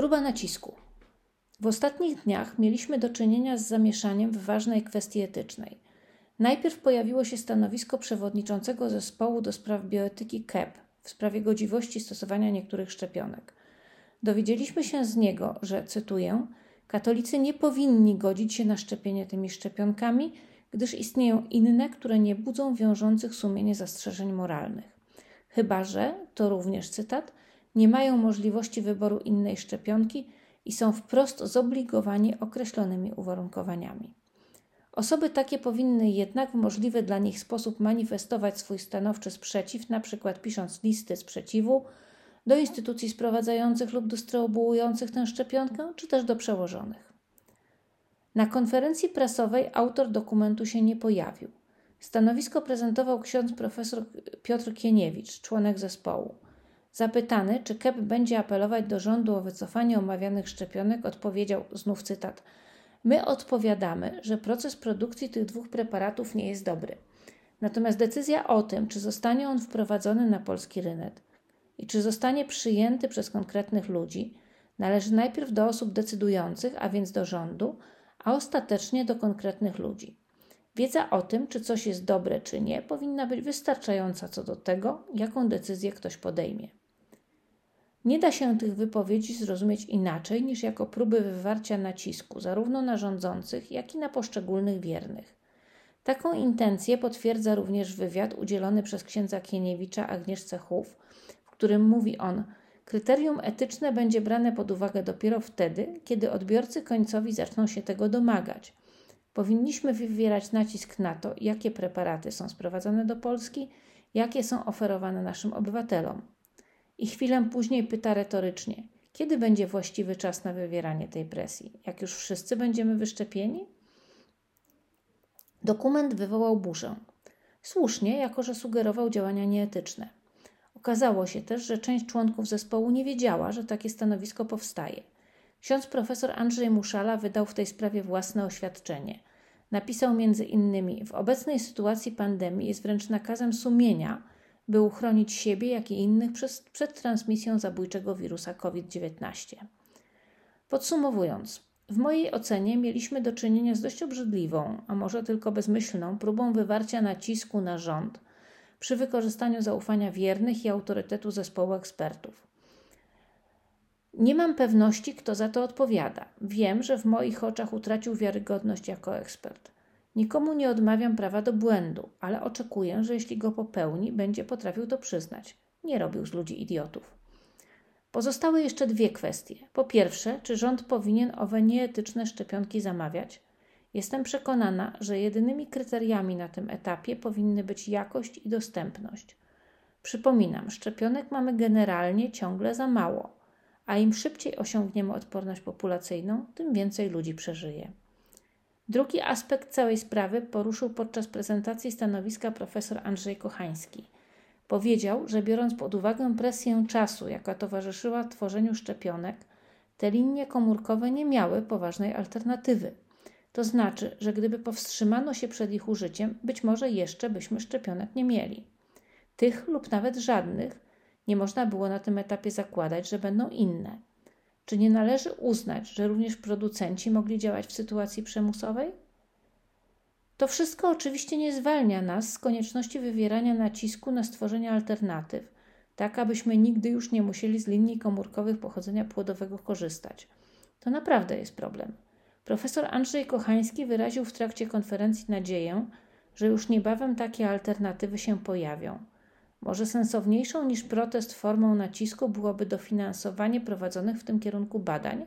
Próba nacisku. W ostatnich dniach mieliśmy do czynienia z zamieszaniem w ważnej kwestii etycznej. Najpierw pojawiło się stanowisko przewodniczącego zespołu do spraw bioetyki KEP w sprawie godziwości stosowania niektórych szczepionek. Dowiedzieliśmy się z niego, że, cytuję, katolicy nie powinni godzić się na szczepienie tymi szczepionkami, gdyż istnieją inne, które nie budzą wiążących sumienie zastrzeżeń moralnych. Chyba, że, to również cytat, nie mają możliwości wyboru innej szczepionki i są wprost zobligowani określonymi uwarunkowaniami. Osoby takie powinny jednak w możliwy dla nich sposób manifestować swój stanowczy sprzeciw, np. pisząc listy sprzeciwu do instytucji sprowadzających lub dystrybuujących tę szczepionkę, czy też do przełożonych. Na konferencji prasowej autor dokumentu się nie pojawił. Stanowisko prezentował ksiądz profesor Piotr Kieniewicz, członek zespołu. Zapytany, czy KEP będzie apelować do rządu o wycofanie omawianych szczepionek, odpowiedział, znów cytat, My odpowiadamy, że proces produkcji tych dwóch preparatów nie jest dobry. Natomiast decyzja o tym, czy zostanie on wprowadzony na polski rynek i czy zostanie przyjęty przez konkretnych ludzi, należy najpierw do osób decydujących, a więc do rządu, a ostatecznie do konkretnych ludzi. Wiedza o tym, czy coś jest dobre, czy nie, powinna być wystarczająca co do tego, jaką decyzję ktoś podejmie. Nie da się tych wypowiedzi zrozumieć inaczej niż jako próby wywarcia nacisku zarówno na rządzących, jak i na poszczególnych wiernych. Taką intencję potwierdza również wywiad udzielony przez księdza Kieniewicza Agnieszce Chów, w którym mówi on: Kryterium etyczne będzie brane pod uwagę dopiero wtedy, kiedy odbiorcy końcowi zaczną się tego domagać. Powinniśmy wywierać nacisk na to, jakie preparaty są sprowadzane do Polski, jakie są oferowane naszym obywatelom. I chwilę później pyta retorycznie: kiedy będzie właściwy czas na wywieranie tej presji? Jak już wszyscy będziemy wyszczepieni? Dokument wywołał burzę. Słusznie, jako że sugerował działania nieetyczne. Okazało się też, że część członków zespołu nie wiedziała, że takie stanowisko powstaje. Ksiądz profesor Andrzej Muszala wydał w tej sprawie własne oświadczenie. Napisał między innymi: W obecnej sytuacji pandemii jest wręcz nakazem sumienia, by uchronić siebie, jak i innych przed, transmisją zabójczego wirusa COVID-19. Podsumowując, w mojej ocenie mieliśmy do czynienia z dość obrzydliwą, a może tylko bezmyślną próbą wywarcia nacisku na rząd przy wykorzystaniu zaufania wiernych i autorytetu zespołu ekspertów. Nie mam pewności, kto za to odpowiada. Wiem, że w moich oczach utracił wiarygodność jako ekspert. Nikomu nie odmawiam prawa do błędu, ale oczekuję, że jeśli go popełni, będzie potrafił to przyznać. Nie robił z ludzi idiotów. Pozostały jeszcze dwie kwestie. Po pierwsze, czy rząd powinien owe nieetyczne szczepionki zamawiać? Jestem przekonana, że jedynymi kryteriami na tym etapie powinny być jakość i dostępność. Przypominam, szczepionek mamy generalnie ciągle za mało, a im szybciej osiągniemy odporność populacyjną, tym więcej ludzi przeżyje. Drugi aspekt całej sprawy poruszył podczas prezentacji stanowiska profesor Andrzej Kochański. Powiedział, że biorąc pod uwagę presję czasu, jaka towarzyszyła tworzeniu szczepionek, te linie komórkowe nie miały poważnej alternatywy. To znaczy, że gdyby powstrzymano się przed ich użyciem, być może jeszcze byśmy szczepionek nie mieli. Tych lub nawet żadnych nie można było na tym etapie zakładać, że będą inne. Czy nie należy uznać, że również producenci mogli działać w sytuacji przymusowej? To wszystko oczywiście nie zwalnia nas z konieczności wywierania nacisku na stworzenie alternatyw, tak abyśmy nigdy już nie musieli z linii komórkowych pochodzenia płodowego korzystać. To naprawdę jest problem. Profesor Andrzej Kochański wyraził w trakcie konferencji nadzieję, że już niebawem takie alternatywy się pojawią. Może sensowniejszą niż protest formą nacisku byłoby dofinansowanie prowadzonych w tym kierunku badań?